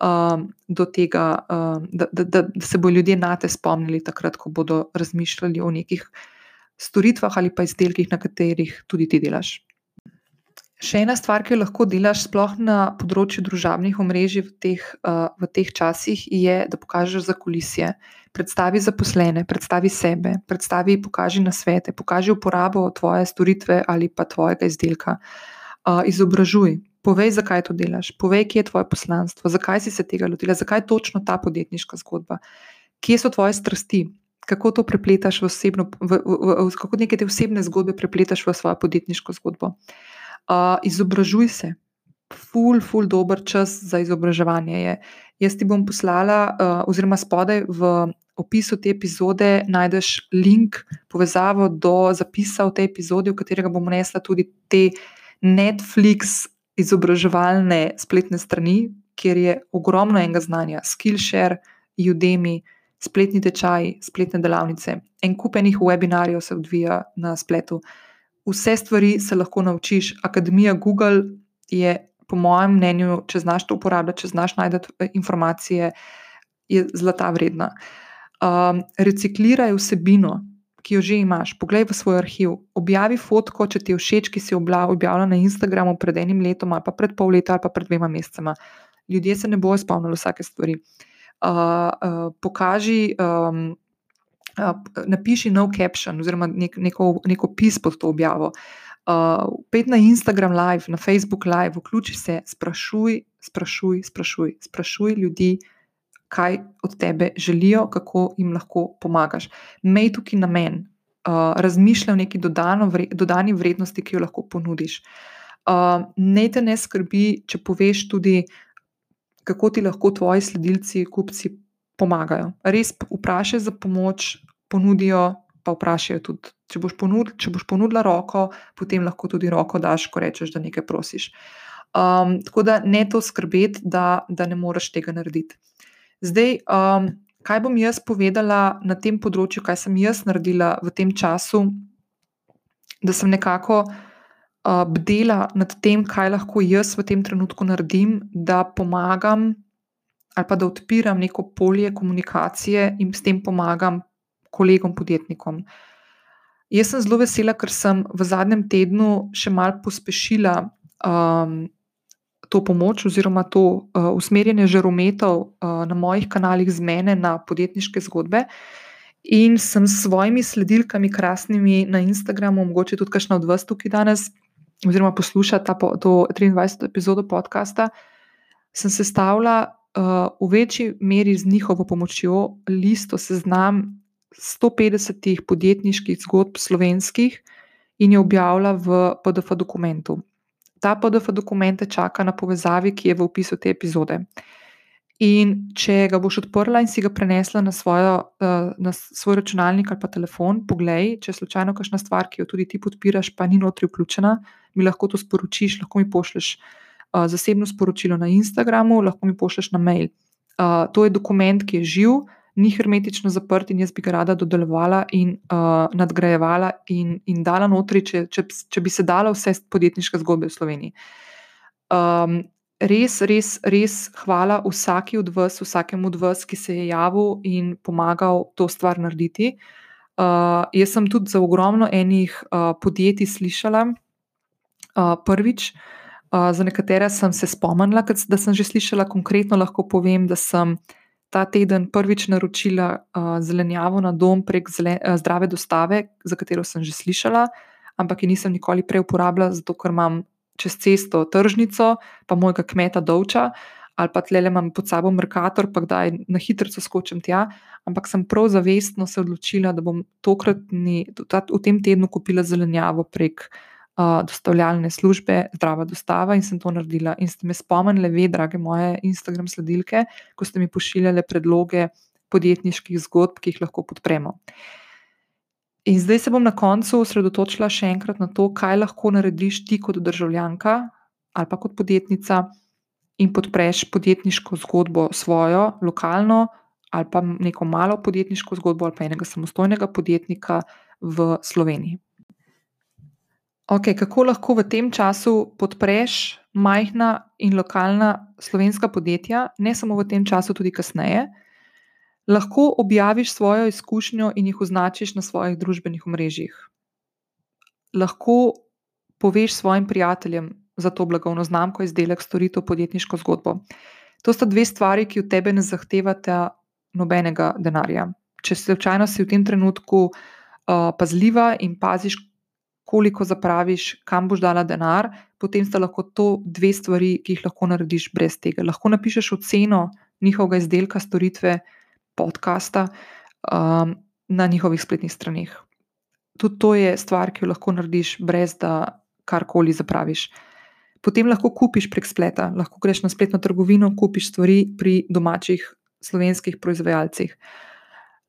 um, do tega, um, da, da, da, da se bodo ljudje na te spomnili, takrat, ko bodo razmišljali o nekih storitvah ali pa izdelkih, na katerih tudi ti delaš. Še ena stvar, ki jo lahko delaš, sploh na področju družabnih omrežij v teh, uh, v teh časih, je, da pokažeš za kulisje. Predstavi zaposlene, predstavi sebe, predstavi, pokaži na svete, pokaži uporabo tvoje storitve ali pa tvojega izdelka. Uh, izobražuj, povej, zakaj to delaš, povej, kje je tvoje poslanstvo, zakaj si se tega lotila, zakaj je točno ta podjetniška zgodba, kje so tvoje strasti, kako to prepletaš v osebno, v, v, v, kako neke te osebne zgodbe prepletaš v svojo podjetniško zgodbo. Uh, izobražuj se. Ful, ful, dober čas za izobraževanje je. Jaz ti bom poslala, uh, oziroma spodaj v opisu te epizode najdeš link, povezavo do zapisa v tej epizodi, v katerega bom nesla tudi te Netflix, izobraževalne spletne strani, kjer je ogromno enega znanja, Skillshare, Udemy, spletni tečaj, spletne delavnice, en kupenih webinarjev se odvija na spletu. Vse stvari se lahko naučiš. Akademija Google je, po mojem mnenju, če znaš to uporabljati, če znaš najti eh, informacije, je zlata vredna. Um, recikliraj vsebino, ki jo že imaš, poglej v svoj arhiv, objavi fotko, če ti je všeč, ki si jo objavila na Instagramu pred enim letom, ali pa pred pol leta, ali pa pred dvema mesecema. Ljudje se ne bojo spomnili vsake stvari. Uh, uh, pokaži, um, uh, napiši nov caption, oziroma nek, neko, neko pis pod to objavo. Uh, pet na Instagram live, na Facebook live, vključi se, sprašuj, sprašuj, sprašuj, sprašuj ljudi, kaj od tebe želijo, kako jim lahko pomagaš. Mej tukaj namen, uh, razmišljaj o neki dodano, vre, dodani vrednosti, ki jo lahko ponudiš. Uh, ne te ne skrbi, če poveš tudi, kako ti lahko tvoji sledilci, kupci pomagajo. Res vprašaj za pomoč, ponudijo, pa vprašajo tudi. Če boš, ponud, če boš ponudila roko, potem lahko tudi roko daš, ko rečeš, da nekaj prosiš. Um, tako da ne to skrbeti, da, da ne moreš tega narediti. Zdaj, um, kaj bom jaz povedala na tem področju, kaj sem jaz naredila v tem času, da sem nekako uh, bdela nad tem, kaj lahko jaz v tem trenutku naredim, da pomagam ali pa da odpiram neko polje komunikacije in s tem pomagam kolegom, podjetnikom. Jaz sem zelo vesela, ker sem v zadnjem tednu še malo pospešila um, to pomoč oziroma to uh, usmerjanje žarometov uh, na mojih kanalih z mene na podjetniške zgodbe. In sem s svojimi sledilkami, krasnimi na Instagramu, mogoče tudi kakšna od vas tukaj danes, oziroma posluša ta po, to 23. epizodo podcasta, sem sestavila uh, v večji meri z njihovo pomočjo listo seznam 150 podjetniških zgodb slovenskih in jo objavila v PDF dokumentu ta PDF dokument čaka na povezavi, ki je v opisu te epizode. In če ga boš odprla in si ga prenesla na, svojo, eh, na svoj računalnik ali pa telefon, poglej, če je slučajno kakšna stvar, ki jo tudi ti podpiraš, pa ni notri vključena, mi lahko to sporočiš, lahko mi pošleš uh, zasebno sporočilo na Instagramu, lahko mi pošleš na mail. Uh, to je dokument, ki je živ, ni hermetično zaprt in jaz bi ga rada dodelovala in uh, nadgrajevala in, in dala notri, če, če, če bi se dala vse podjetniške zgodbe v Sloveniji. Um, res, res, res hvala vsaki od vas, vsakemu od vas, ki se je javil in pomagal to stvar narediti. Uh, jaz sem tudi za ogromno enih uh, podjetij slišala uh, prvič. Uh, za nekatere sem se spomnila, da sem že slišala, konkretno lahko povem, da sem uh, ta teden prvič naročila uh, zelenjavo na dom prek zele, uh, zdrave dostave, za katero sem že slišala, ampak jo nisem nikoli prej uporabljala, zato ker imam čez cesto tržnico, pa mojega kmeta dovča. Ali pa tle imam pod sabo Merkator, pa da na hitro skočim tja. Ampak sem prav zavestno se odločila, da bom tokratni, v tem tednu kupila zelenjavo prek uh, dostavljalne službe, zdrava dostava in sem to naredila. In ste me spomnili, ve, drage moje Instagram sledilke, ko ste mi pošiljali predloge podjetniških zgodb, ki jih lahko podpremo. In zdaj se bom na koncu osredotočila še enkrat na to, kaj lahko narediš ti kot državljanka ali pa kot podjetnica in podpreš podjetniško zgodbo svojo, lokalno ali pa neko malo podjetniško zgodbo ali pa enega samostojnega podjetnika v Sloveniji. Okay, kako lahko v tem času podpreš majhna in lokalna slovenska podjetja, ne samo v tem času, tudi kasneje? Lahko objaviš svojo izkušnjo in jih označiš na svojih družbenih omrežjih. Lahko poveš svojim prijateljem za to blagovno znamko, izdelek, storitev, podjetniško zgodbo. To sta dve stvari, ki od tebe ne zahtevata nobenega denarja. Če se si v tem trenutku uh, pazljiva in paziš, koliko zapraviš, kam boš dala denar, potem sta lahko to dve stvari, ki jih lahko narediš brez tega. Lahko napišeš oceno njihovega izdelka, storitve, podcasta um, na njihovih spletnih straneh. Tudi to je stvar, ki jo lahko narediš, brez da karkoli zapraviš. Potem lahko kupiš prek spleta, lahko greš na spletno trgovino, kupiš stvari pri domačih slovenskih proizvajalcih.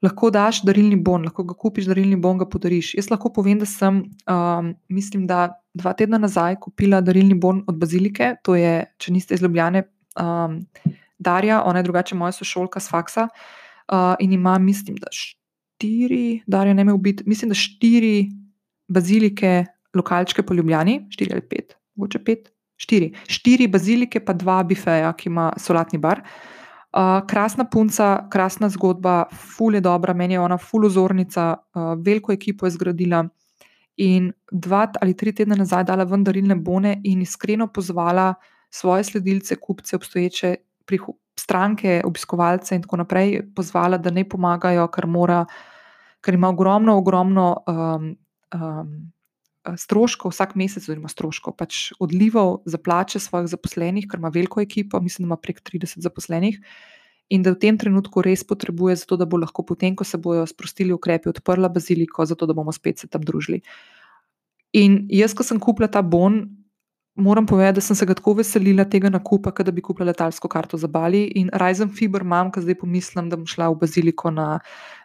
Lahko daš darilni bon, lahko ga kupiš, darilni bon ga podariš. Jaz lahko povem, da sem, um, mislim, da dva tedna nazaj kupila darilni bon od Bazilike, to je, če niste izljubljene, um, Darja, ona je drugače moja sošolka s faksa uh, in ima, mislim, da štiri, Darja ne me ubiti, mislim, da štiri bazilike, lokalčke po Ljubljani, štiri ali pet, mogoče pet, štiri, štiri bazilike, pa dva bifeja, ki ima solatni bar. Uh, krasna punca, krasna zgodba, ful je dobra, meni je ona ful ozornica, uh, veliko ekipo je zgradila. In dva ali tri tedne nazaj dala ven darilne bone in iskreno pozvala svoje sledilce, kupce, obstoječe stranke, obiskovalce in tako naprej, pozvala, da ne pomagajo, ker, mora, ker ima ogromno, ogromno um, um, stroškov vsak mesec, oziroma stroškov, pač odlivov za plače svojih zaposlenih, ker ima veliko ekipo, mislim, da ima prek 30 zaposlenih. In da v tem trenutku res potrebuje, zato da bo lahko potem, ko se bodo sprostili ukrepi, odprla baziliko, zato da bomo spet se tam družili. In jaz, ko sem kupila ta bon, moram povedati, da sem se ga tako veselila tega nakupa, da bi kupila letalsko karto za Bali. In Ryzen Fiber imam, ki zdaj pomislim, da bom šla v baziliko na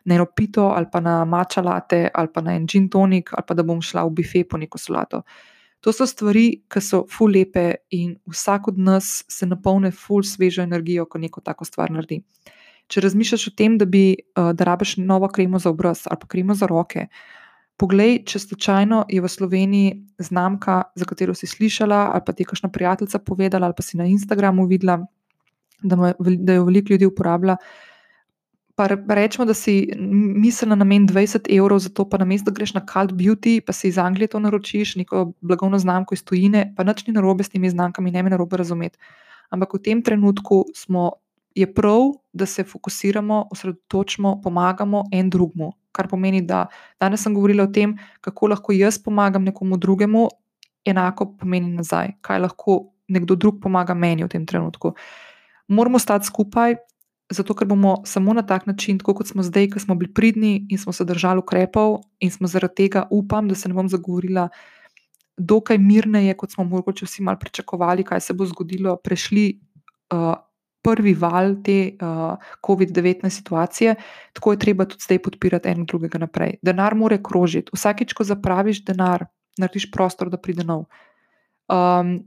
eno pito ali pa na mačalate ali pa na en gin tonik ali pa da bom šla v bife po neko solato. To so stvari, ki so ful lepe in vsak od nas se napolne ful svežo energijo, ko neko tako stvar naredi. Če razmišljaš o tem, da bi uh, da rabiš novo kremo za obraz ali pa kremo za roke, Poglej, če slučajno je v Sloveniji znamka, za katero si slišala, ali pa ti je kakšna prijateljica povedala, ali pa si na Instagramu videla, da, me, da jo veliko ljudi uporablja. Pa rečemo, da si mislila na namen 20 evrov, zato pa na mestu, da greš na Cult Beauty, pa si iz Anglije to naročiš, neko blagovno znamko iz tujine, pa nič ni narobe s temi znamkami, ne me narobe razumeti. Ampak v tem trenutku smo, je prav, da se fokusiramo, osredotočimo, pomagamo en drugmu kar pomeni, da danes sem govorila o tem, kako lahko jaz pomagam nekomu drugemu, enako pomeni nazaj, kaj lahko nekdo drug pomaga meni v tem trenutku. Moramo stati skupaj, zato ker bomo samo na tak način, tako kot smo zdaj, ki smo bili pridni in smo se držali ukrepov, in smo zaradi tega, upam, da se ne bom zagovorila. Dokaj mirneje, kot smo morda vsi malo pričakovali, kaj se bo zgodilo, prešli uh, prvi val te uh, COVID-19 situacije, tako je treba tudi zdaj podpirati en drugega naprej. Denar mora krožiti. Vsakič, ko zapraviš denar, narediš prostor, da pride nov. Um,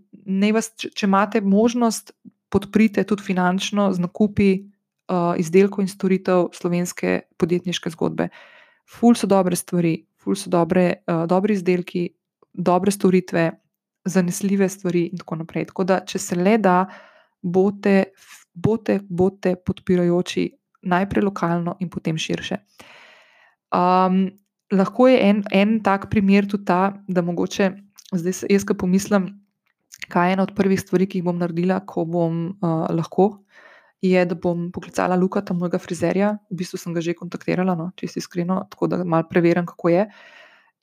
vas, če, če imate možnost, podprite tudi finančno z nakupi uh, izdelkov in storitev slovenske podjetniške zgodbe. Ful so dobre stvari, ful so dobre, uh, dobre izdelki, dobre storitve, zanesljive stvari in tako naprej. Tako da, če se le da, bote bote, bote podpirajoči najprej lokalno in potem širše. Um, lahko je en, en tak primer tudi ta, da mogoče zdaj jaz, ki pomislim, kaj je ena od prvih stvari, ki jih bom naredila, ko bom uh, lahko. Je, da bom poklicala Luka, tam mojega frizerja, v bistvu sem ga že kontaktirala, no, če si iskreno, tako da malo preverjam, kako je.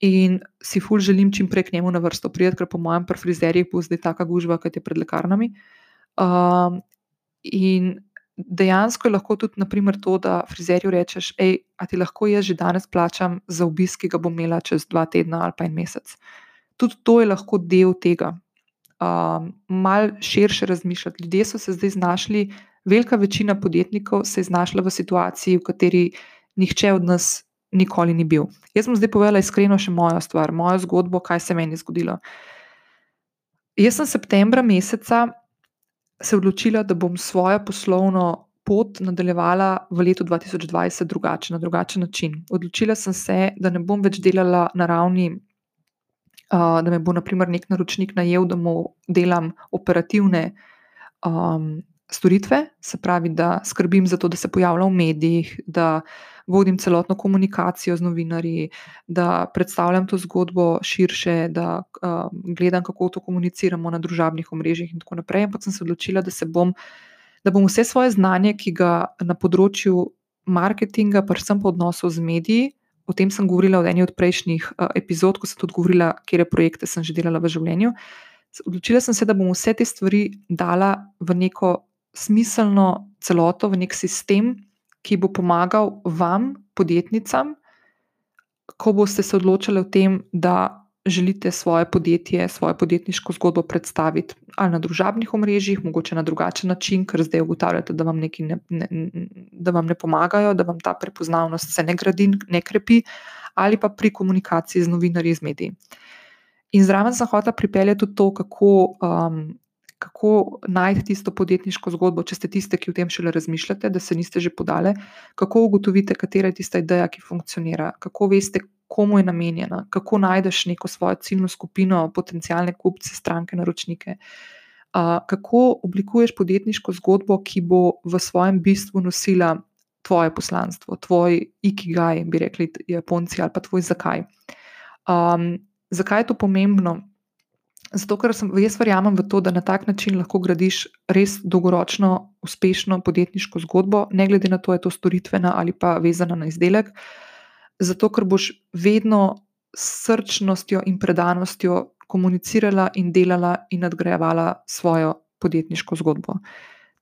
In si ful želim čim prej k njemu na vrsto prijeti, ker po mojem, pri frizerjih bo zdaj taka gužva, kot je pred lekarnami. Um, In dejansko je lahko tudi naprimer, to, da frizerju rečeš, hej, a ti lahko jaz že danes plačam za obisk, ki ga bom imela čez dva tedna ali pa en mesec. Tudi to je lahko del tega. Um, mal širše razmišljati. Ljudje so se zdaj znašli, velika večina podjetnikov se je znašla v situaciji, v kateri nihče od nas nikoli ni bil. Jaz bom zdaj povedala iskreno še mojo stvar, mojo zgodbo, kaj se meni je zgodilo. Jaz sem septembra meseca se odločila, da bom svojo poslovno pot nadaljevala v letu 2020 drugače, na drugačen način. Odločila sem se, da ne bom več delala na ravni, uh, da me bo naprimer nek naročnik najel, da mu delam operativne um, storitve, se pravi, da skrbim za to, da se pojavlja v medijih, da vodim celotno komunikacijo z novinarji, da predstavljam to zgodbo širše, da uh, gledam, kako to komuniciramo na družabnih omrežjih in tako naprej. Ampak sem se odločila, da, se bom, da bom vse svoje znanje, ki ga na področju marketinga, predvsem pa odnosov z mediji. O tem sem govorila v eni od prejšnjih uh, epizod, ko sem tudi govorila, kje projekte sem že delala v življenju. Odločila sem se, da bom vse te stvari dala v neko smiselno celoto, v nek sistem, ki bo pomagal vam, podjetnicam, ko boste se odločili o tem, da želite svoje podjetje, svojo podjetniško zgodbo predstaviti ali na družabnih omrežjih, mogoče na drugačen način, ker zdaj ugotavljate, da vam, ne, ne, da vam ne pomagajo, da vam ta prepoznavnost se ne gradi, ne krepi, ali pa pri komunikaciji z novinarji iz medijev. In zraven sem hotel pripeljati tudi to, kako, um, kako najti tisto podjetniško zgodbo, če ste tiste, ki o tem šele razmišljate, da se niste že podali, kako ugotovite, katera je tista ideja, ki funkcionira, kako veste, komu je namenjena, kako najdeš neko svojo ciljno skupino, potencijalne kupce, stranke, naročnike. Uh, kako oblikuješ podjetniško zgodbo, ki bo v svojem bistvu nosila tvoje poslanstvo, tvoj ikigaj, bi rekli Japonci, ali pa tvoj zakaj. Um, zakaj je to pomembno? Zato, ker sem, jaz verjamem v to, da na tak način lahko gradiš res dolgoročno, uspešno podjetniško zgodbo, ne glede na to, ali je to storitvena ali pa vezana na izdelek. Zato ker boš vedno s srčnostjo in predanostjo komunicirala in delala in nadgrajevala svojo podjetniško zgodbo.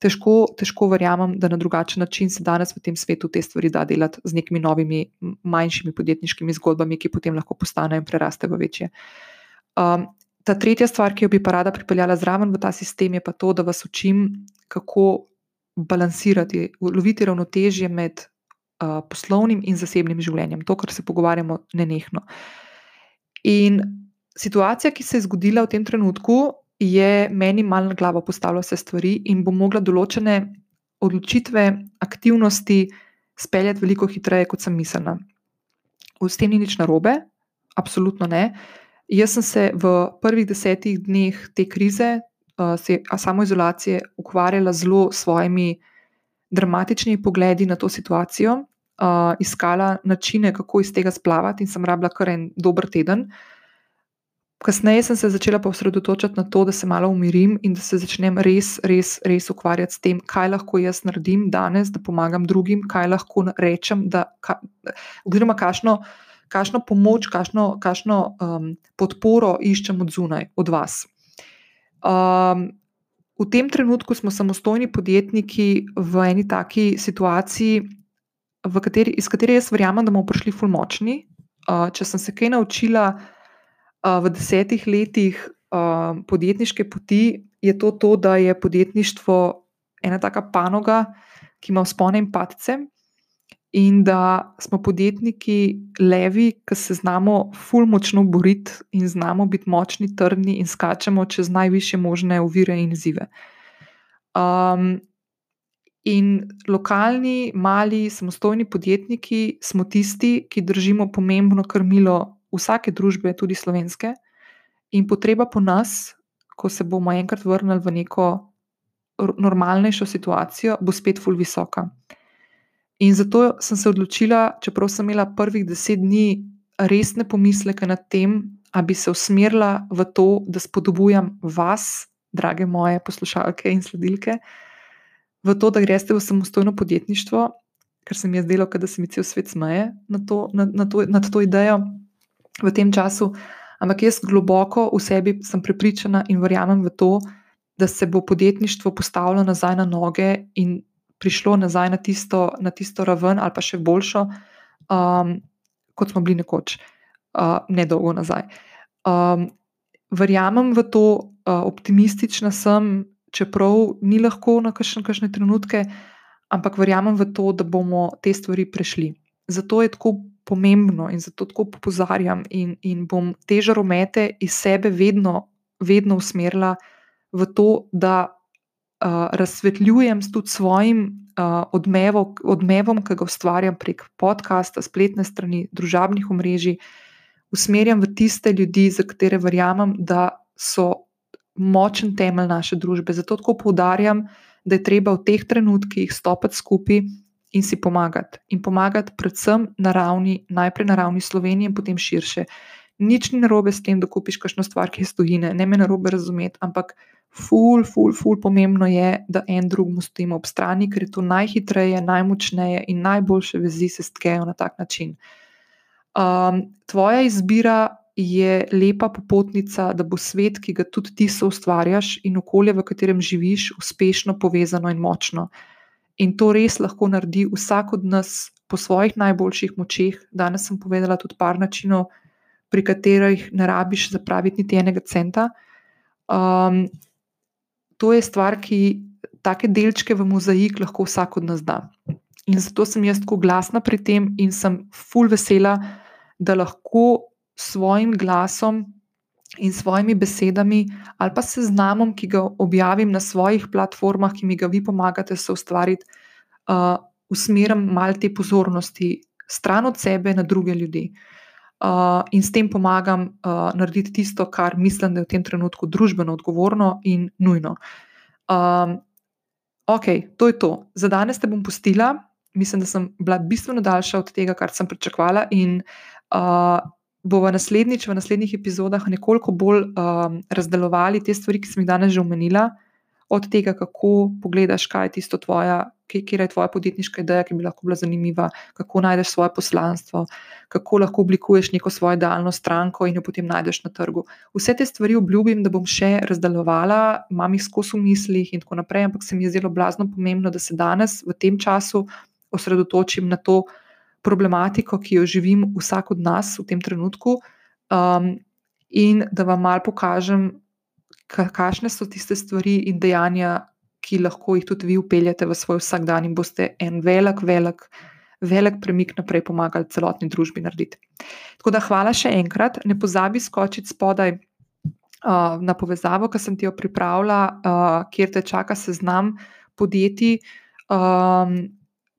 Težko, težko verjamem, da na drugačen način se danes v tem svetu te stvari da delati z nekimi novimi, manjšimi podjetniškimi zgodbami, ki potem lahko postanejo in prerastejo v večje. Um, ta tretja stvar, ki jo bi pa rada pripeljala zraven v ta sistem, je pa to, da vas učim, kako balansirati, loviti ravnotežje med poslovnim in zasebnim življenjem, to, kar se pogovarjamo, ne nehno. In situacija, ki se je zgodila v tem trenutku, je meni malo na glavo postavila vse stvari in bom mogla določene odločitve, aktivnosti speljati veliko hitreje, kot sem mislila. S tem ni nič narobe, absolutno ne. Jaz sem se v prvih desetih dneh te krize, a samoizolacije, ukvarjala zelo s svojimi dramatičnimi pogledi na to situacijo, uh, iskala načine, kako iz tega splavati, in sem rabila kar en dober teden. Kasneje sem se začela pa osredotočati na to, da se malo umirim in da se začnem res, res, res ukvarjati s tem, kaj lahko jaz naredim danes, da pomagam drugim, kaj lahko rečem, da, ka, oziroma kakšno, kakšno pomoč, kakšno, kakšno um, podporo iščem od zunaj, od vas. Um, v tem trenutku smo samostojni podjetniki v eni taki situaciji, kateri, iz katere jaz verjamem, da bomo prišli fulmočni. Uh, če sem se kaj naučila uh, v desetih letih uh, podjetniške poti, je to, to, da je podjetništvo ena taka panoga, ki ima vzpone in padce, in da smo podjetniki levi, ki se znamo fulmočno boriti in znamo biti močni, trdni in skačemo čez najviše možne ovire in izzive. Um, In lokalni, mali, samostojni podjetniki smo tisti, ki držimo pomembno krmilo vsake družbe, tudi slovenske, in potreba po nas, ko se bomo enkrat vrnili v neko normalnejšo situacijo, bo spet ful visoka. In zato sem se odločila, čeprav sem imela prvih deset dni resne pomisleke nad tem, da bi se usmerila v to, da spodbujam vas, drage moje poslušalke in sledilke v to, da greste v samostojno podjetništvo, ker se mi je zdelo, da se mi cel svet smeje nad to, nad, nad to, nad to idejo v tem času. Ampak jaz globoko v sebi sem prepričana in verjamem v to, da se bo podjetništvo postavilo nazaj na noge in prišlo nazaj na tisto, na tisto raven, ali pa še boljšo, um, kot smo bili nekoč, uh, nedolgo nazaj. Um, verjamem v to, uh, optimistična sem, čeprav ni lahko na kakšne, trenutke, ampak verjamem v to, da bomo te stvari prešli. Zato je tako pomembno in zato tako opozarjam, in, in bom te žaromete iz sebe vedno, vedno usmerila v to, da uh, razsvetljujem tudi svojim uh, odmevom, odmevom, ki ga ustvarjam prek podcasta, spletne strani, družabnih omrežij. Usmerjam v tiste ljudi, za katere verjamem, da so močen temelj naše družbe. Zato tako poudarjam, da je treba v teh trenutkih stopiti skupaj in si pomagati. In pomagati predvsem na ravni, najprej na ravni Slovenije in potem širše. Nič ni narobe s tem, da kupiš kakšno stvar, ki je stojine, ne me narobe razumeti, ampak ful, ful, ful, pomembno je, da en drugemu stojimo ob strani, ker je to najhitreje, najmočneje in najboljše vezi se stkejo na tak način. Um, tvoja izbira je lepa popotnica, da bo svet, ki ga tudi ti so ustvarjaš, in okolje, v katerem živiš, uspešno povezano in močno. In to res lahko naredi vsak od nas po svojih najboljših močeh. Danes sem povedala tudi par načinov, pri katerih ne rabiš zapraviti niti enega centa. Um, to je stvar, ki take delčke v mozaik lahko vsak od nas da. In zato sem jaz tako glasna pri tem in sem full vesela, da lahko svojim glasom in svojimi besedami ali pa seznamom, ki ga objavim na svojih platformah, ki mi ga vi pomagate se ustvariti, uh, usmerim malo te pozornosti stran od sebe na druge ljudi. Uh, in s tem pomagam uh, narediti tisto, kar mislim, da je v tem trenutku družbeno odgovorno in nujno. Um, ok, to je to. Za danes te bom pustila. Mislim, da sem bila bistveno daljša od tega, kar sem pričakovala, in uh, bomo naslednjič v naslednjih epizodah nekoliko bolj um, razdelovali te stvari, ki sem jih danes že omenila, od tega, kako pogledaš, kaj je tisto tvoja, kje je tvoja podjetniška ideja, ki bi lahko bila zanimiva, kako najdeš svoje poslanstvo, kako lahko oblikuješ neko svojo idealno stranko in jo potem najdeš na trgu. Vse te stvari obljubim, da bom še razdelovala, imam jih skozi v mislih in tako naprej, ampak se mi je zelo blazno pomembno, da se danes v tem času osredotočim na to, problematiko, ki jo živim vsak od nas v tem trenutku, um, in da vam mal pokažem, kakšne so tiste stvari in dejanja, ki lahko jih tudi vi upeljete v svoj vsakdan in boste en velik, velik, velik premik naprej pomagali celotni družbi narediti. Tako da hvala še enkrat, ne pozabi skočiti spodaj. Uh, na povezavo, ki sem ti jo pripravila, uh, kjer te čaka seznam podjetij, um,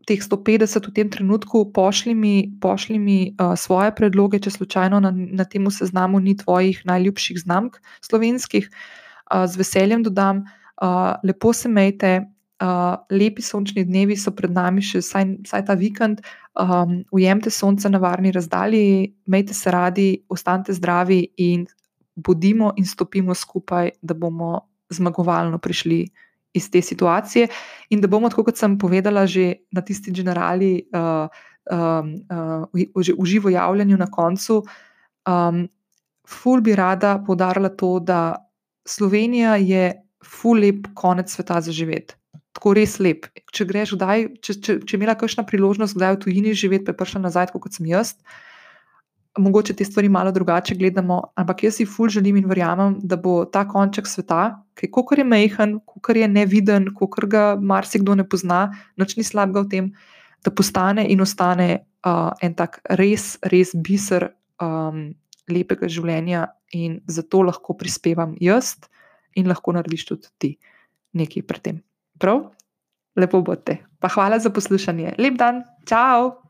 teh 150 v tem trenutku, pošli mi, pošli mi uh, svoje predloge, če slučajno na, na tem seznamu ni tvojih najljubših znamk slovenskih, uh, z veseljem dodam. Uh, lepo se mejte, uh, lepi sončni dnevi so pred nami, še vsaj, vsaj ta vikend. Um, ujemite sonce na varni razdalji, mejte se radi, ostanite zdravi in bodimo in stopimo skupaj, da bomo zmagovalno prišli iz te situacije, in da bomo, kot sem povedala, že na tisti generali, uh, um, uh, v, v živo javljanju na koncu, um, ful bi rada podarila to, da Slovenija je ful lep konec sveta za živeti. Tako res lep. Če greš, kdaj, če, če, če imela kakšna priložnost, kdaj v tujini živeti, pa je prišla nazaj, kot sem jaz. Mogoče te stvari malo drugače gledamo, ampak jaz si ful želim in verjamem, da bo ta konček sveta, ki je mehen, ki je neviden, ki ga marsikdo ne pozna, noč ni slabega v tem, da postane in ostane uh, en tak res, res biser um, lepega življenja in zato lahko prispevam jaz in lahko narediš tudi ti nekaj pri tem. Prav? Lepo bote. Pa hvala za poslušanje. Lep dan, čau!